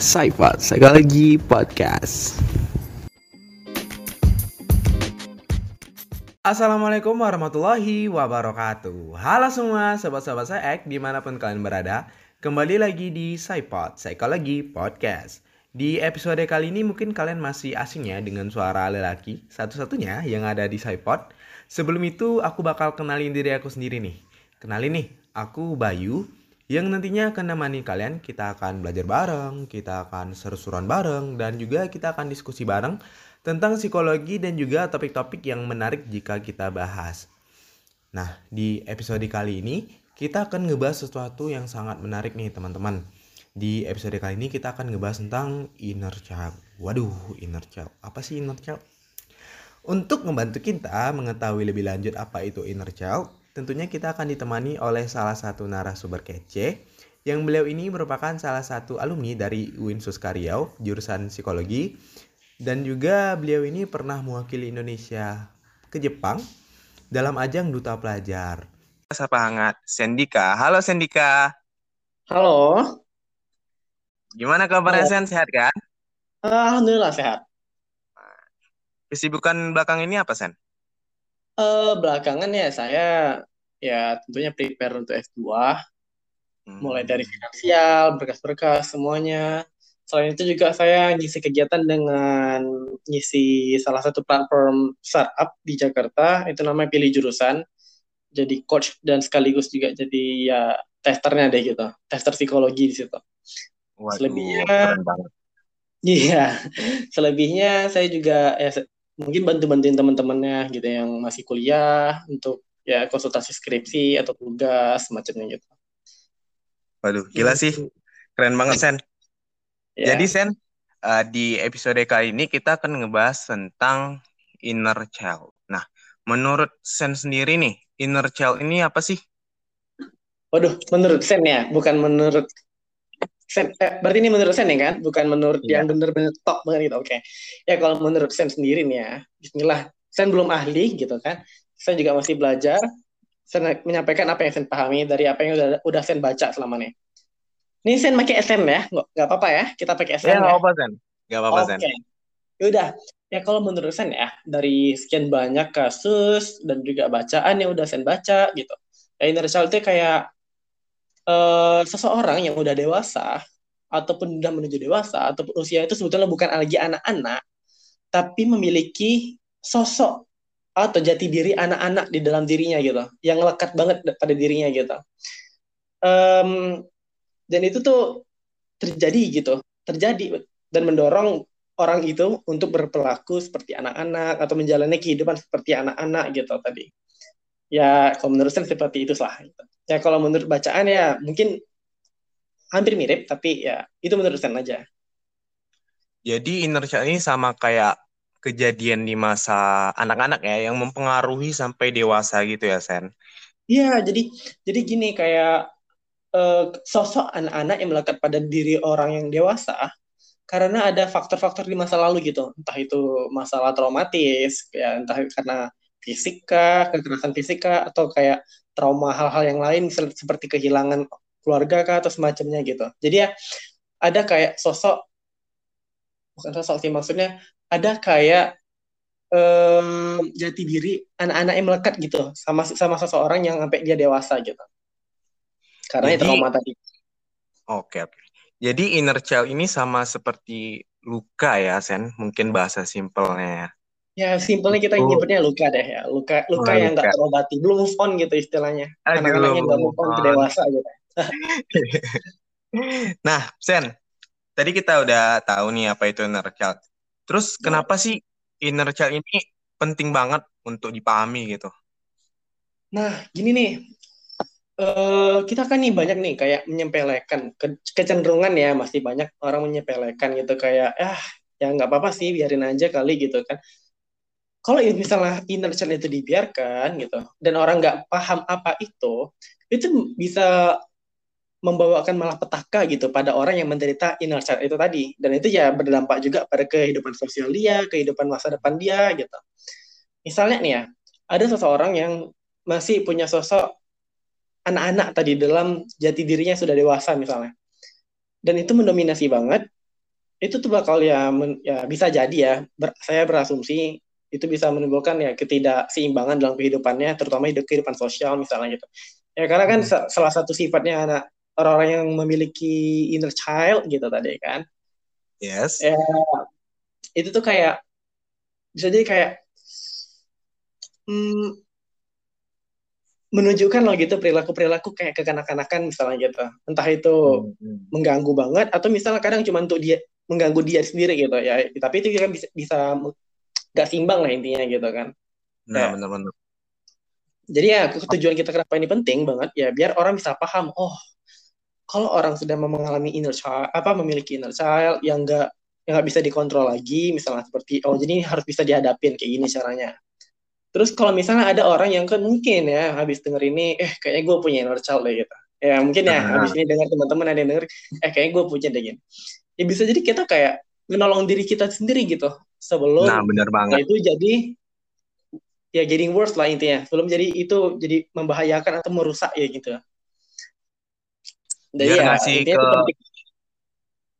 Saifat. Psikologi Podcast. Assalamualaikum warahmatullahi wabarakatuh. Halo semua sobat-sobat saya di mana pun kalian berada Kembali lagi di Saifat Psikologi Podcast. Di episode kali ini mungkin kalian masih asing ya dengan suara lelaki Satu-satunya yang ada di Saifat. Sebelum itu aku bakal kenalin diri aku sendiri nih. Kenalin nih, aku Bayu yang nantinya akan nemani kalian. Kita akan belajar bareng, kita akan seru-seruan bareng, dan juga kita akan diskusi bareng tentang psikologi dan juga topik-topik yang menarik jika kita bahas. Nah, di episode kali ini kita akan ngebahas sesuatu yang sangat menarik nih teman-teman. Di episode kali ini kita akan ngebahas tentang inner child. Waduh, inner child. Apa sih inner child? Untuk membantu kita mengetahui lebih lanjut apa itu inner child, tentunya kita akan ditemani oleh salah satu narasumber kece yang beliau ini merupakan salah satu alumni dari UIN Suskariau jurusan psikologi dan juga beliau ini pernah mewakili Indonesia ke Jepang dalam ajang duta pelajar. Sapa hangat, Sendika. Halo Sendika. Halo. Gimana kabarnya Sen? Sehat kan? Alhamdulillah sehat. Kesibukan belakang ini apa Sen? Uh, belakangan ya saya ya tentunya prepare untuk S2 hmm. mulai dari finansial, berkas-berkas semuanya. Selain itu juga saya ngisi kegiatan dengan ngisi salah satu platform startup di Jakarta, itu namanya Pilih Jurusan. Jadi coach dan sekaligus juga jadi ya testernya deh gitu, tester psikologi di situ. Waduh, selebihnya, iya, selebihnya saya juga ya mungkin bantu-bantuin teman-temannya gitu yang masih kuliah untuk ya konsultasi skripsi atau tugas macamnya gitu. Waduh, gila sih. Keren banget Sen. Ya. Jadi Sen, uh, di episode kali ini kita akan ngebahas tentang inner child. Nah, menurut Sen sendiri nih, inner child ini apa sih? Waduh, menurut Sen ya, bukan menurut Sen, eh, berarti ini menurut Sen ya kan? Bukan menurut yeah. yang bener-bener top banget gitu. Oke. Okay. Ya kalau menurut Sen sendiri nih ya, bismillah. Sen belum ahli gitu kan. Sen juga masih belajar. Sen menyampaikan apa yang Sen pahami dari apa yang udah, udah Sen baca selama ini. Ini Sen pakai SM ya? Nggak apa-apa ya? Kita pakai SM ya? Nggak apa-apa Sen. Nggak apa-apa Sen. Oke. Udah. Ya kalau menurut Sen ya, dari sekian banyak kasus dan juga bacaan yang udah Sen baca gitu. Ya child itu kayak uh, seseorang yang udah dewasa ataupun sudah menuju dewasa ataupun usia itu sebetulnya bukan lagi anak-anak tapi memiliki sosok atau jati diri anak-anak di dalam dirinya gitu yang lekat banget pada dirinya gitu. Um, dan itu tuh terjadi gitu terjadi dan mendorong orang itu untuk berperilaku seperti anak-anak atau menjalani kehidupan seperti anak-anak gitu tadi. Ya kalau menurut saya seperti itu lah gitu ya kalau menurut bacaan ya mungkin hampir mirip tapi ya itu menurut saya aja. Jadi inner child ini sama kayak kejadian di masa anak-anak ya yang mempengaruhi sampai dewasa gitu ya Sen iya jadi jadi gini kayak uh, sosok anak-anak yang melekat pada diri orang yang dewasa karena ada faktor-faktor di masa lalu gitu. Entah itu masalah traumatis ya entah karena fisika kekerasan fisika atau kayak trauma hal-hal yang lain seperti kehilangan keluarga kah atau semacamnya gitu. Jadi ya ada kayak sosok bukan sosok sih maksudnya ada kayak um, jati diri anak-anak yang melekat gitu sama sama seseorang yang sampai dia dewasa gitu. Karena Jadi, trauma tadi. Oke oke. Jadi inner child ini sama seperti luka ya Sen, mungkin bahasa simpelnya ya. Ya simpelnya kita nyebutnya luka deh ya. Luka luka oh, yang nggak terobati, belum move on gitu istilahnya. Anak-anak yang nggak move on ke dewasa gitu. nah, Sen, tadi kita udah tahu nih apa itu inner child. Terus ya. kenapa sih inner child ini penting banget untuk dipahami gitu? Nah, gini nih, Uh, kita kan nih banyak nih kayak menyepelekan ke kecenderungan ya masih banyak orang menyepelekan gitu kayak ah ya nggak apa-apa sih biarin aja kali gitu kan kalau misalnya inner child itu dibiarkan gitu dan orang nggak paham apa itu itu bisa membawakan malah petaka gitu pada orang yang menderita inner child itu tadi dan itu ya berdampak juga pada kehidupan sosial dia kehidupan masa depan dia gitu misalnya nih ya ada seseorang yang masih punya sosok anak-anak tadi dalam jati dirinya sudah dewasa misalnya dan itu mendominasi banget itu tuh bakal ya, ya bisa jadi ya. Ber, saya berasumsi itu bisa menimbulkan ya ketidakseimbangan dalam kehidupannya, terutama hidup kehidupan sosial misalnya gitu. Ya karena kan hmm. salah satu sifatnya anak orang-orang yang memiliki inner child gitu tadi kan. Yes. Ya, itu tuh kayak bisa jadi kayak hmm, menunjukkan loh gitu perilaku-perilaku kayak kekanak-kanakan misalnya gitu. Entah itu hmm, hmm. mengganggu banget atau misalnya kadang cuma untuk dia mengganggu dia sendiri gitu ya. Tapi itu juga bisa bisa gak simbang lah intinya gitu kan. Nah, benar-benar. Jadi ya tujuan kita kenapa ini penting banget ya biar orang bisa paham oh kalau orang sudah mengalami inner child apa memiliki inner child yang enggak yang nggak bisa dikontrol lagi misalnya seperti oh jadi harus bisa dihadapin kayak gini caranya terus kalau misalnya ada orang yang kan mungkin ya habis denger ini eh kayaknya gue punya inner child deh gitu ya mungkin ya nah. habis ini dengar teman-teman ada yang denger eh kayaknya gue punya deh gitu ya bisa jadi kita kayak menolong diri kita sendiri gitu sebelum nah benar banget itu jadi ya getting worse lah intinya sebelum jadi itu jadi membahayakan atau merusak ya gitu Biar ya, ngasih ke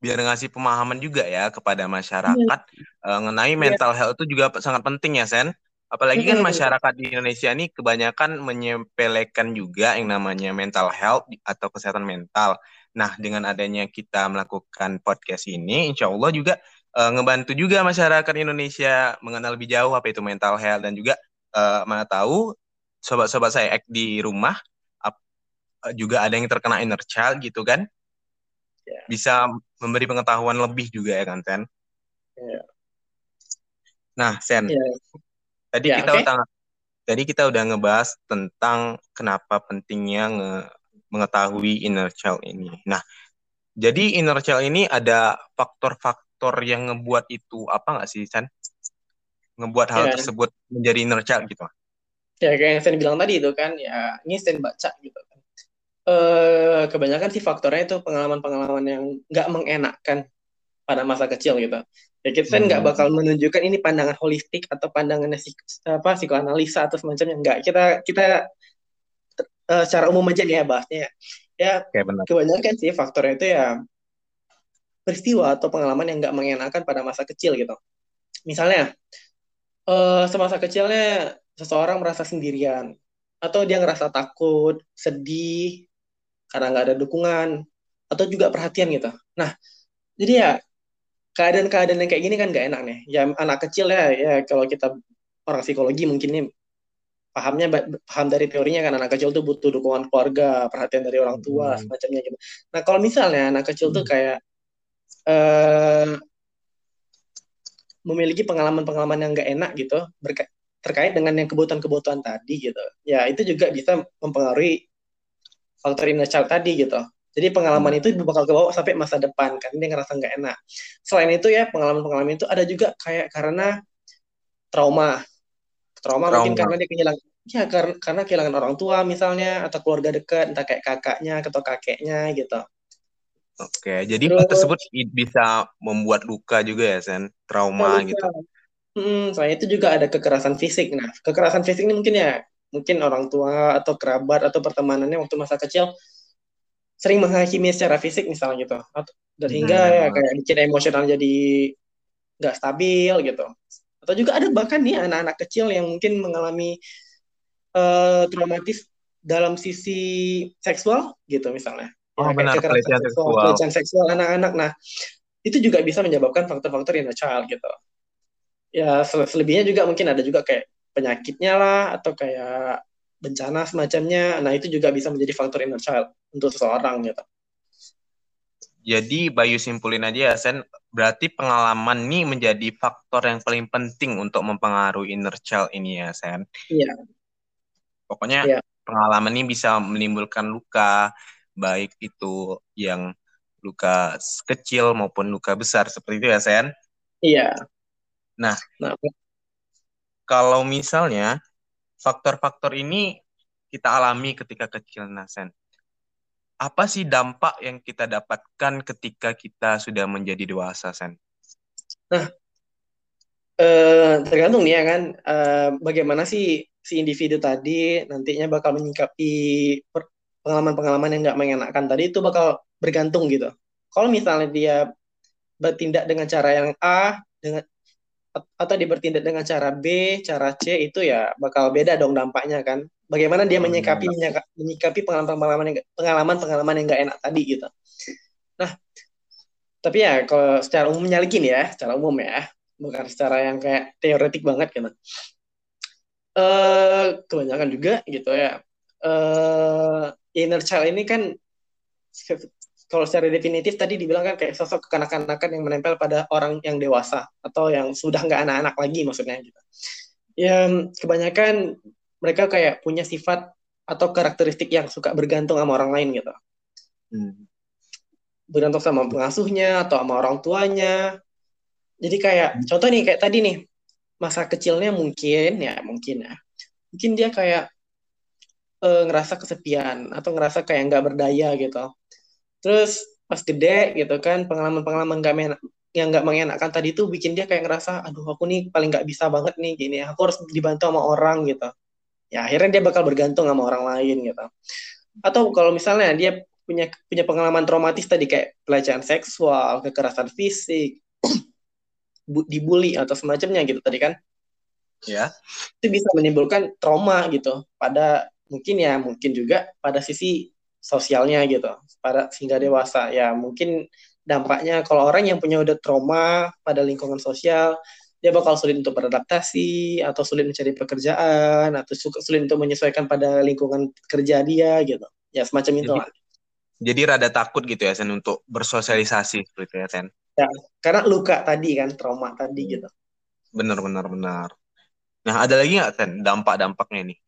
biar ngasih pemahaman juga ya kepada masyarakat hmm. uh, mengenai yeah. mental health itu juga sangat penting ya Sen. Apalagi kan masyarakat di Indonesia ini kebanyakan menyepelekan juga yang namanya mental health atau kesehatan mental. Nah, dengan adanya kita melakukan podcast ini, insya Allah juga uh, ngebantu juga masyarakat Indonesia mengenal lebih jauh apa itu mental health dan juga uh, mana tahu sobat-sobat saya di rumah juga ada yang terkena inner child gitu kan yeah. bisa memberi pengetahuan lebih juga ya kan Sen yeah. nah Sen yeah. tadi yeah, kita okay. udah tadi kita udah ngebahas tentang kenapa pentingnya nge mengetahui inner child ini nah jadi inner child ini ada faktor-faktor yang ngebuat itu apa nggak sih Sen ngebuat hal yeah. tersebut menjadi inner child gitu ya kayak yang saya bilang tadi itu kan ya ini saya baca gitu uh, kebanyakan sih faktornya itu pengalaman-pengalaman yang nggak mengenakan pada masa kecil gitu. Ya kita kan nggak hmm. bakal menunjukkan ini pandangan holistik atau pandangan apa psikoanalisa atau semacamnya nggak. Kita kita uh, secara umum aja nih ya bahasnya. Ya Oke, benar. kebanyakan sih faktornya itu ya peristiwa atau pengalaman yang nggak mengenakan pada masa kecil gitu. Misalnya uh, semasa kecilnya seseorang merasa sendirian atau dia ngerasa takut, sedih, karena nggak ada dukungan atau juga perhatian gitu. Nah, jadi ya keadaan-keadaan yang kayak gini kan nggak enak nih. Ya anak kecil ya, ya kalau kita orang psikologi mungkin ini pahamnya paham dari teorinya kan anak kecil tuh butuh dukungan keluarga, perhatian dari orang tua, hmm. semacamnya gitu. Nah kalau misalnya anak kecil hmm. tuh kayak uh, memiliki pengalaman-pengalaman yang nggak enak gitu terkait dengan yang kebutuhan-kebutuhan tadi gitu, ya itu juga bisa mempengaruhi faktor inner child tadi gitu. Jadi pengalaman hmm. itu bakal ke bawah sampai masa depan kan dia ngerasa nggak enak. Selain itu ya pengalaman-pengalaman itu ada juga kayak karena trauma. Trauma, trauma. mungkin karena dia kehilangan ya karena, karena kehilangan orang tua misalnya atau keluarga dekat entah kayak kakaknya atau kakeknya gitu. Oke, jadi Terus, tersebut bisa membuat luka juga ya, Sen? Trauma luka. gitu. Hmm, selain itu juga ada kekerasan fisik. Nah, kekerasan fisik ini mungkin ya mungkin orang tua atau kerabat atau pertemanannya waktu masa kecil sering menghakimi secara fisik misalnya gitu atau dan hingga hmm. ya kayak bikin emosional jadi nggak stabil gitu atau juga ada bahkan nih anak-anak kecil yang mungkin mengalami uh, traumatis dalam sisi seksual gitu misalnya oh, ya, benar pelecehan seksual pelecehan seksual anak-anak nah itu juga bisa menyebabkan faktor-faktor inner child gitu ya selebihnya juga mungkin ada juga kayak penyakitnya lah atau kayak bencana semacamnya. Nah, itu juga bisa menjadi faktor inner child untuk seseorang gitu. Jadi Bayu simpulin aja ya Sen, berarti pengalaman ini menjadi faktor yang paling penting untuk mempengaruhi inner child ini ya Sen. Iya. Pokoknya iya. pengalaman ini bisa menimbulkan luka, baik itu yang luka kecil maupun luka besar seperti itu ya Sen. Iya. Nah, nah kalau misalnya faktor-faktor ini kita alami ketika kecil Nasen, apa sih dampak yang kita dapatkan ketika kita sudah menjadi dewasa, Sen? Nah, eh, tergantung nih ya kan, eh, bagaimana sih si individu tadi nantinya bakal menyikapi pengalaman-pengalaman yang nggak mengenakan tadi itu bakal bergantung gitu. Kalau misalnya dia bertindak dengan cara yang A dengan atau dia bertindak dengan cara B, cara C itu ya bakal beda dong dampaknya kan. Bagaimana dia menyikapi iya. menyikapi pengalaman-pengalaman yang pengalaman-pengalaman yang nggak enak tadi gitu. Nah, tapi ya kalau secara umumnya lagi nih ya, secara umum ya, bukan secara yang kayak teoretik banget gitu. Uh, kebanyakan juga gitu ya. Uh, inner child ini kan kalau secara definitif tadi dibilang kan kayak sosok kekanak-kanakan yang menempel pada orang yang dewasa atau yang sudah nggak anak-anak lagi maksudnya gitu. Ya kebanyakan mereka kayak punya sifat atau karakteristik yang suka bergantung sama orang lain gitu. Hmm. Bergantung sama pengasuhnya atau sama orang tuanya. Jadi kayak hmm. contoh nih kayak tadi nih masa kecilnya mungkin ya mungkin ya. Mungkin dia kayak e, ngerasa kesepian atau ngerasa kayak nggak berdaya gitu. Terus pas gede gitu kan pengalaman-pengalaman gak yang nggak mengenakan tadi tuh bikin dia kayak ngerasa aduh aku nih paling nggak bisa banget nih gini aku harus dibantu sama orang gitu. Ya akhirnya dia bakal bergantung sama orang lain gitu. Atau kalau misalnya dia punya punya pengalaman traumatis tadi kayak pelecehan seksual kekerasan fisik dibully atau semacamnya gitu tadi kan. Ya. Itu bisa menimbulkan trauma gitu. Pada mungkin ya mungkin juga pada sisi sosialnya gitu. Pada sehingga dewasa. Ya mungkin dampaknya kalau orang yang punya udah trauma pada lingkungan sosial dia bakal sulit untuk beradaptasi atau sulit mencari pekerjaan atau sulit untuk menyesuaikan pada lingkungan kerja dia gitu. Ya semacam itu lah. jadi rada takut gitu ya Sen untuk bersosialisasi gitu ya Sen ya karena luka tadi kan trauma tadi gitu. Benar benar benar. Nah ada lagi nggak Sen dampak dampaknya nih?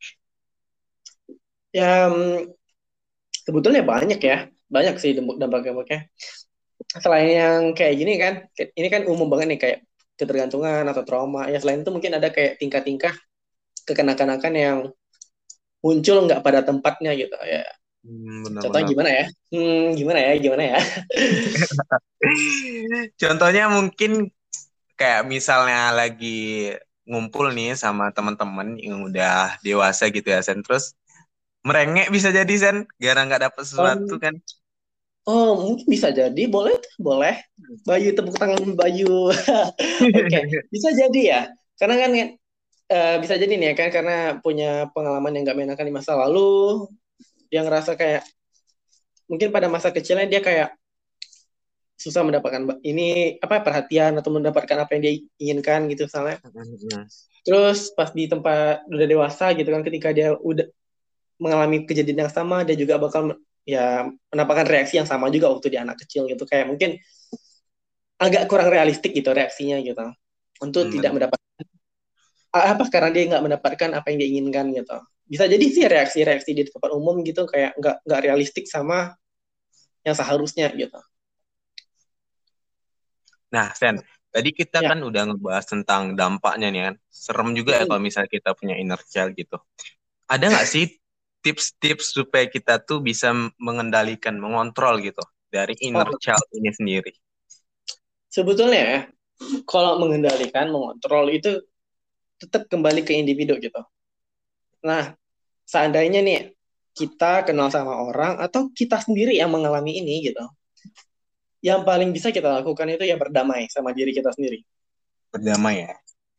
Ya sebetulnya banyak ya. Banyak sih dampak-dampaknya. Selain yang kayak gini kan ini kan umum banget nih kayak ketergantungan atau trauma. Ya selain itu mungkin ada kayak tingkah-tingkah kekanak-kanakan yang muncul nggak pada tempatnya gitu. Ya hmm, benar, contohnya gimana ya? Hmm, gimana ya? Gimana ya? Contohnya mungkin kayak misalnya lagi ngumpul nih sama teman-teman yang udah dewasa gitu ya Sen. Terus merengek bisa jadi Sen gara nggak dapet sesuatu um, kan? Oh mungkin bisa jadi. Boleh boleh. Bayu tepuk tangan Bayu. Oke okay. bisa jadi ya. Karena kan uh, bisa jadi nih ya kan? Karena punya pengalaman yang nggak menyenangkan di masa lalu yang ngerasa kayak mungkin pada masa kecilnya dia kayak susah mendapatkan ini apa perhatian atau mendapatkan apa yang dia inginkan gitu misalnya. Terus pas di tempat udah dewasa gitu kan ketika dia udah mengalami kejadian yang sama dia juga bakal ya mendapatkan reaksi yang sama juga waktu dia anak kecil gitu kayak mungkin agak kurang realistik gitu reaksinya gitu untuk hmm. tidak mendapatkan apa karena dia nggak mendapatkan apa yang dia inginkan gitu bisa jadi sih reaksi-reaksi di tempat umum gitu kayak nggak nggak realistik sama yang seharusnya gitu nah Sen tadi kita ya. kan udah ngebahas tentang dampaknya nih kan serem juga ya ya kalau misalnya kita punya inner child gitu ada nggak sih tips-tips supaya kita tuh bisa mengendalikan, mengontrol gitu dari inner oh. child ini sendiri? Sebetulnya ya, kalau mengendalikan, mengontrol itu tetap kembali ke individu gitu. Nah, seandainya nih kita kenal sama orang atau kita sendiri yang mengalami ini gitu, yang paling bisa kita lakukan itu ya berdamai sama diri kita sendiri. Berdamai ya?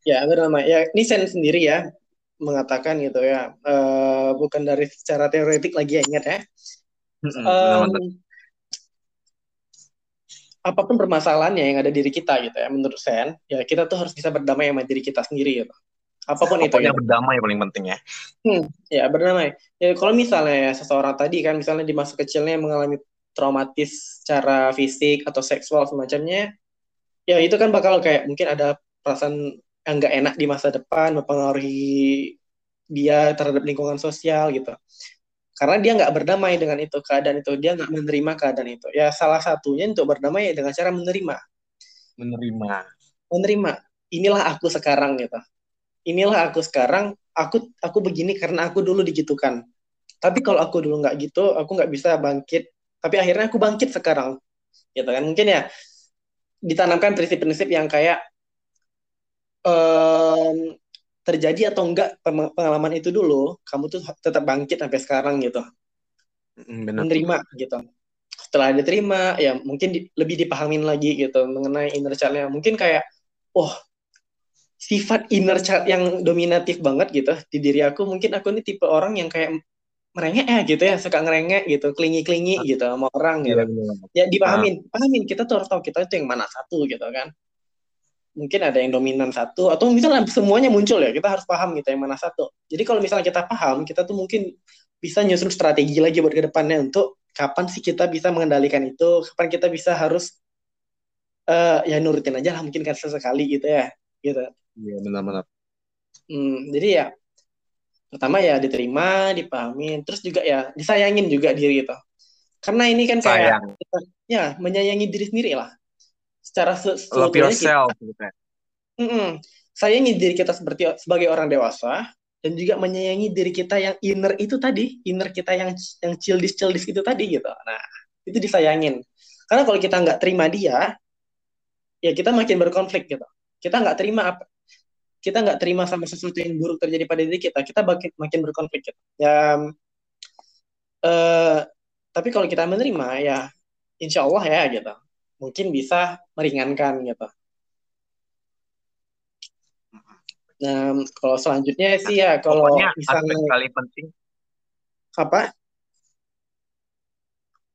Ya, berdamai. Ya, ini sen sendiri ya mengatakan gitu ya uh, bukan dari secara teoretik lagi ya ingat ya um, apa pun permasalahannya yang ada diri kita gitu ya menurut saya ya kita tuh harus bisa berdamai sama diri kita sendiri gitu apa pun itu ya. berdamai paling penting ya. Hmm, ya berdamai. Ya kalau misalnya ya, seseorang tadi kan misalnya di masa kecilnya mengalami traumatis secara fisik atau seksual semacamnya ya itu kan bakal kayak mungkin ada perasaan yang nggak enak di masa depan mempengaruhi dia terhadap lingkungan sosial gitu. Karena dia nggak berdamai dengan itu keadaan itu. Dia nggak menerima keadaan itu. Ya salah satunya untuk berdamai dengan cara menerima. Menerima. Menerima. Inilah aku sekarang gitu inilah aku sekarang aku aku begini karena aku dulu digitukan tapi kalau aku dulu nggak gitu aku nggak bisa bangkit tapi akhirnya aku bangkit sekarang gitu kan mungkin ya ditanamkan prinsip-prinsip yang kayak um, terjadi atau enggak pengalaman itu dulu, kamu tuh tetap bangkit sampai sekarang gitu. Benar. Menerima gitu. setelah diterima ya mungkin di, lebih dipahamin lagi gitu mengenai inner child-nya mungkin kayak oh sifat inner child yang dominatif banget gitu di diri aku. Mungkin aku ini tipe orang yang kayak merengek ya gitu ya suka ngerengek gitu klingi klingi gitu sama orang gitu. Ya dipahamin. Pahamin kita tuh harus tahu kita itu yang mana satu gitu kan. Mungkin ada yang dominan satu atau misalnya semuanya muncul ya kita harus paham gitu yang mana satu. Jadi kalau misalnya kita paham kita tuh mungkin bisa nyusun strategi lagi buat ke depannya untuk kapan sih kita bisa mengendalikan itu kapan kita bisa harus uh, ya nurutin aja lah mungkin kan sesekali gitu ya gitu iya benar-benar hmm, jadi ya pertama ya diterima dipahami terus juga ya disayangin juga diri itu karena ini kan kayak kita, ya menyayangi diri sendiri lah. Secara love yourself kita, gitu. Mm -mm, sayangi diri kita seperti sebagai orang dewasa dan juga menyayangi diri kita yang inner itu tadi inner kita yang yang childish childish itu tadi gitu. Nah itu disayangin. Karena kalau kita nggak terima dia ya kita makin berkonflik gitu. Kita nggak terima apa kita nggak terima sama sesuatu yang buruk terjadi pada diri kita kita makin makin berkonflik gitu ya uh, tapi kalau kita menerima ya insya Allah ya gitu mungkin bisa meringankan gitu. Nah, kalau selanjutnya sih ya kalau Pokoknya misalnya aspek paling penting apa?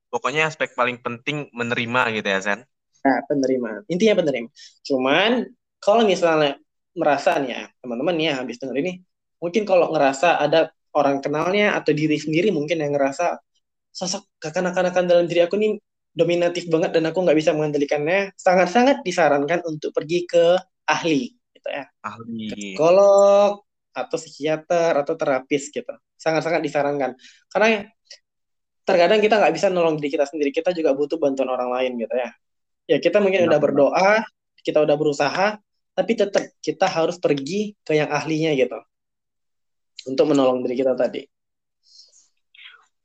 Pokoknya aspek paling penting menerima gitu ya, Sen. Nah, penerima. Intinya penerima. Cuman kalau misalnya merasa nih ya, teman-teman ya habis denger ini, mungkin kalau ngerasa ada orang kenalnya atau diri sendiri mungkin yang ngerasa sosok kekanak-kanakan dalam diri aku nih dominatif banget dan aku nggak bisa mengendalikannya, sangat-sangat disarankan untuk pergi ke ahli, gitu ya. Ahli. Ke psikolog atau psikiater atau terapis gitu. Sangat-sangat disarankan. Karena terkadang kita nggak bisa nolong diri kita sendiri, kita juga butuh bantuan orang lain gitu ya. Ya kita mungkin udah berdoa, kita udah berusaha, tapi tetap kita harus pergi ke yang ahlinya gitu. Untuk menolong diri kita tadi.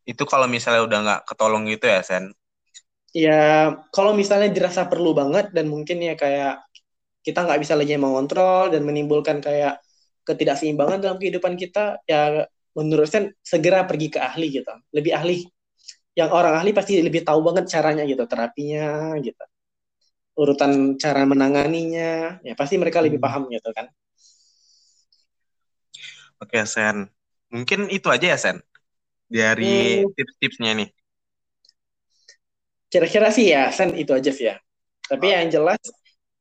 Itu kalau misalnya udah nggak ketolong gitu ya, Sen? ya kalau misalnya dirasa perlu banget dan mungkin ya kayak kita nggak bisa lagi mengontrol dan menimbulkan kayak ketidakseimbangan dalam kehidupan kita ya menurut saya segera pergi ke ahli gitu lebih ahli yang orang ahli pasti lebih tahu banget caranya gitu terapinya gitu urutan cara menanganinya ya pasti mereka lebih hmm. paham gitu kan oke Sen mungkin itu aja ya Sen dari hmm. tips-tipsnya nih kira-kira sih ya Sen itu aja sih ya tapi oh. yang jelas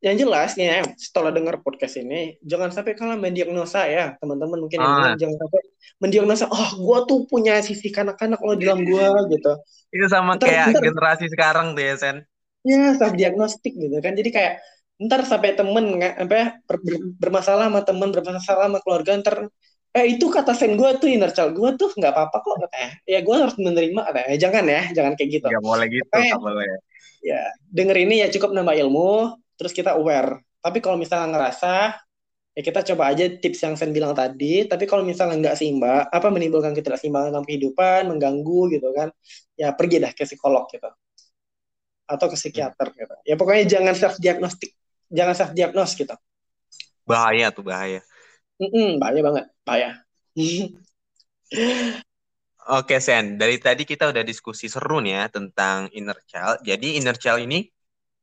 yang jelas ya setelah dengar podcast ini jangan sampai kalian mendiagnosa ya teman-teman mungkin ah. jangan sampai mendiagnosa oh gue tuh punya sisi kanak-kanak lo dalam gue gitu itu sama ntar, kayak ntar, generasi sekarang tuh ya Sen ya self diagnostik gitu kan. Jadi kayak ntar sampai temen apa ber, bermasalah sama temen bermasalah sama keluarga ntar eh itu kata sen gue tuh inner child gue tuh nggak apa-apa kok katanya ya. Gue harus menerima katanya eh, jangan ya jangan kayak gitu. Nggak boleh gitu nggak boleh. ya denger ini ya cukup nambah ilmu terus kita aware. Tapi kalau misalnya ngerasa ya kita coba aja tips yang sen bilang tadi tapi kalau misalnya nggak seimbang apa menimbulkan ketidakseimbangan dalam kehidupan mengganggu gitu kan ya pergi dah ke psikolog gitu atau ke psikiater gitu ya pokoknya jangan self diagnostik jangan self diagnos gitu bahaya tuh bahaya Mm-mm, bahaya banget, bahaya. Oke Sen, dari tadi kita udah diskusi seru nih ya tentang inner child. Jadi inner child ini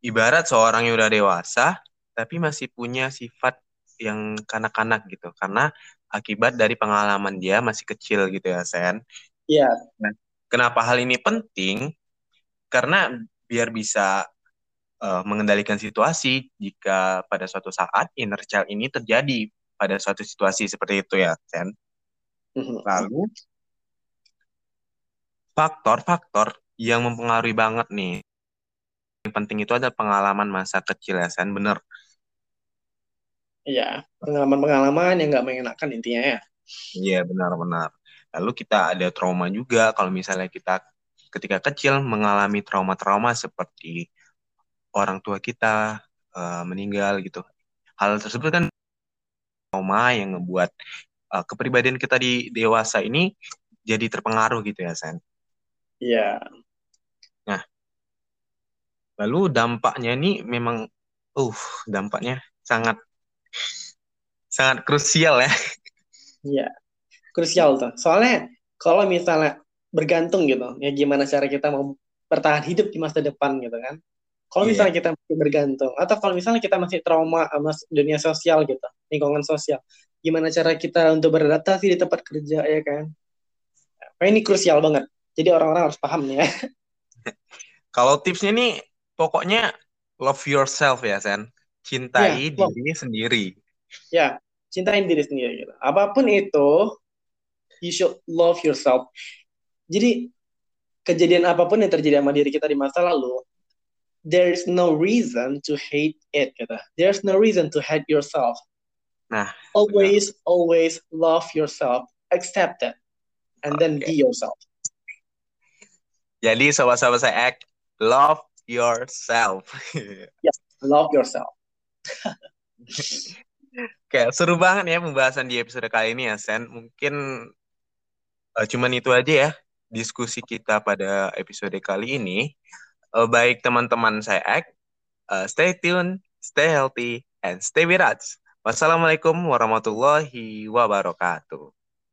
ibarat seorang yang udah dewasa tapi masih punya sifat yang kanak-kanak gitu karena akibat dari pengalaman dia masih kecil gitu ya Sen. Iya. Nah, kenapa hal ini penting? Karena biar bisa uh, mengendalikan situasi jika pada suatu saat inner child ini terjadi pada suatu situasi seperti itu ya, Sen. Mhm. Lalu faktor-faktor yang mempengaruhi banget nih. Yang penting itu ada pengalaman masa kecil ya, Sen, bener. Iya, pengalaman-pengalaman yang nggak mengenakan intinya ya. Iya, benar-benar. Lalu kita ada trauma juga kalau misalnya kita ketika kecil mengalami trauma-trauma seperti orang tua kita uh, meninggal gitu. Hal tersebut kan trauma yang ngebuat uh, kepribadian kita di dewasa ini jadi terpengaruh gitu ya, Sen. Iya. Nah, lalu dampaknya ini memang, uh, dampaknya sangat sangat krusial ya. Iya, krusial tuh. Soalnya kalau misalnya bergantung gitu, ya gimana cara kita mau bertahan hidup di masa depan gitu kan. Kalau yeah. misalnya kita masih bergantung atau kalau misalnya kita masih trauma sama dunia sosial gitu, lingkungan sosial, gimana cara kita untuk beradaptasi di tempat kerja ya kan? Nah, ini krusial banget. Jadi orang-orang harus paham nih ya. Kalau tipsnya nih pokoknya love yourself ya Sen. Cintai ya, diri sendiri. Ya, cintai diri sendiri gitu. Apa pun itu, you should love yourself. Jadi kejadian apa pun yang terjadi sama diri kita di masa lalu, there's no reason to hate it gitu. There's no reason to hate yourself. Nah, always benar. always love yourself, accept it, and okay. then be yourself. Jadi sobat-sobat saya act love yourself. yes, love yourself. Kayak seru banget ya pembahasan di episode kali ini ya Sen. Mungkin uh, cuman itu aja ya diskusi kita pada episode kali ini uh, baik teman-teman saya Ek, uh, stay tune, stay healthy, and stay with us. Wassalamualaikum warahmatullahi wabarakatuh.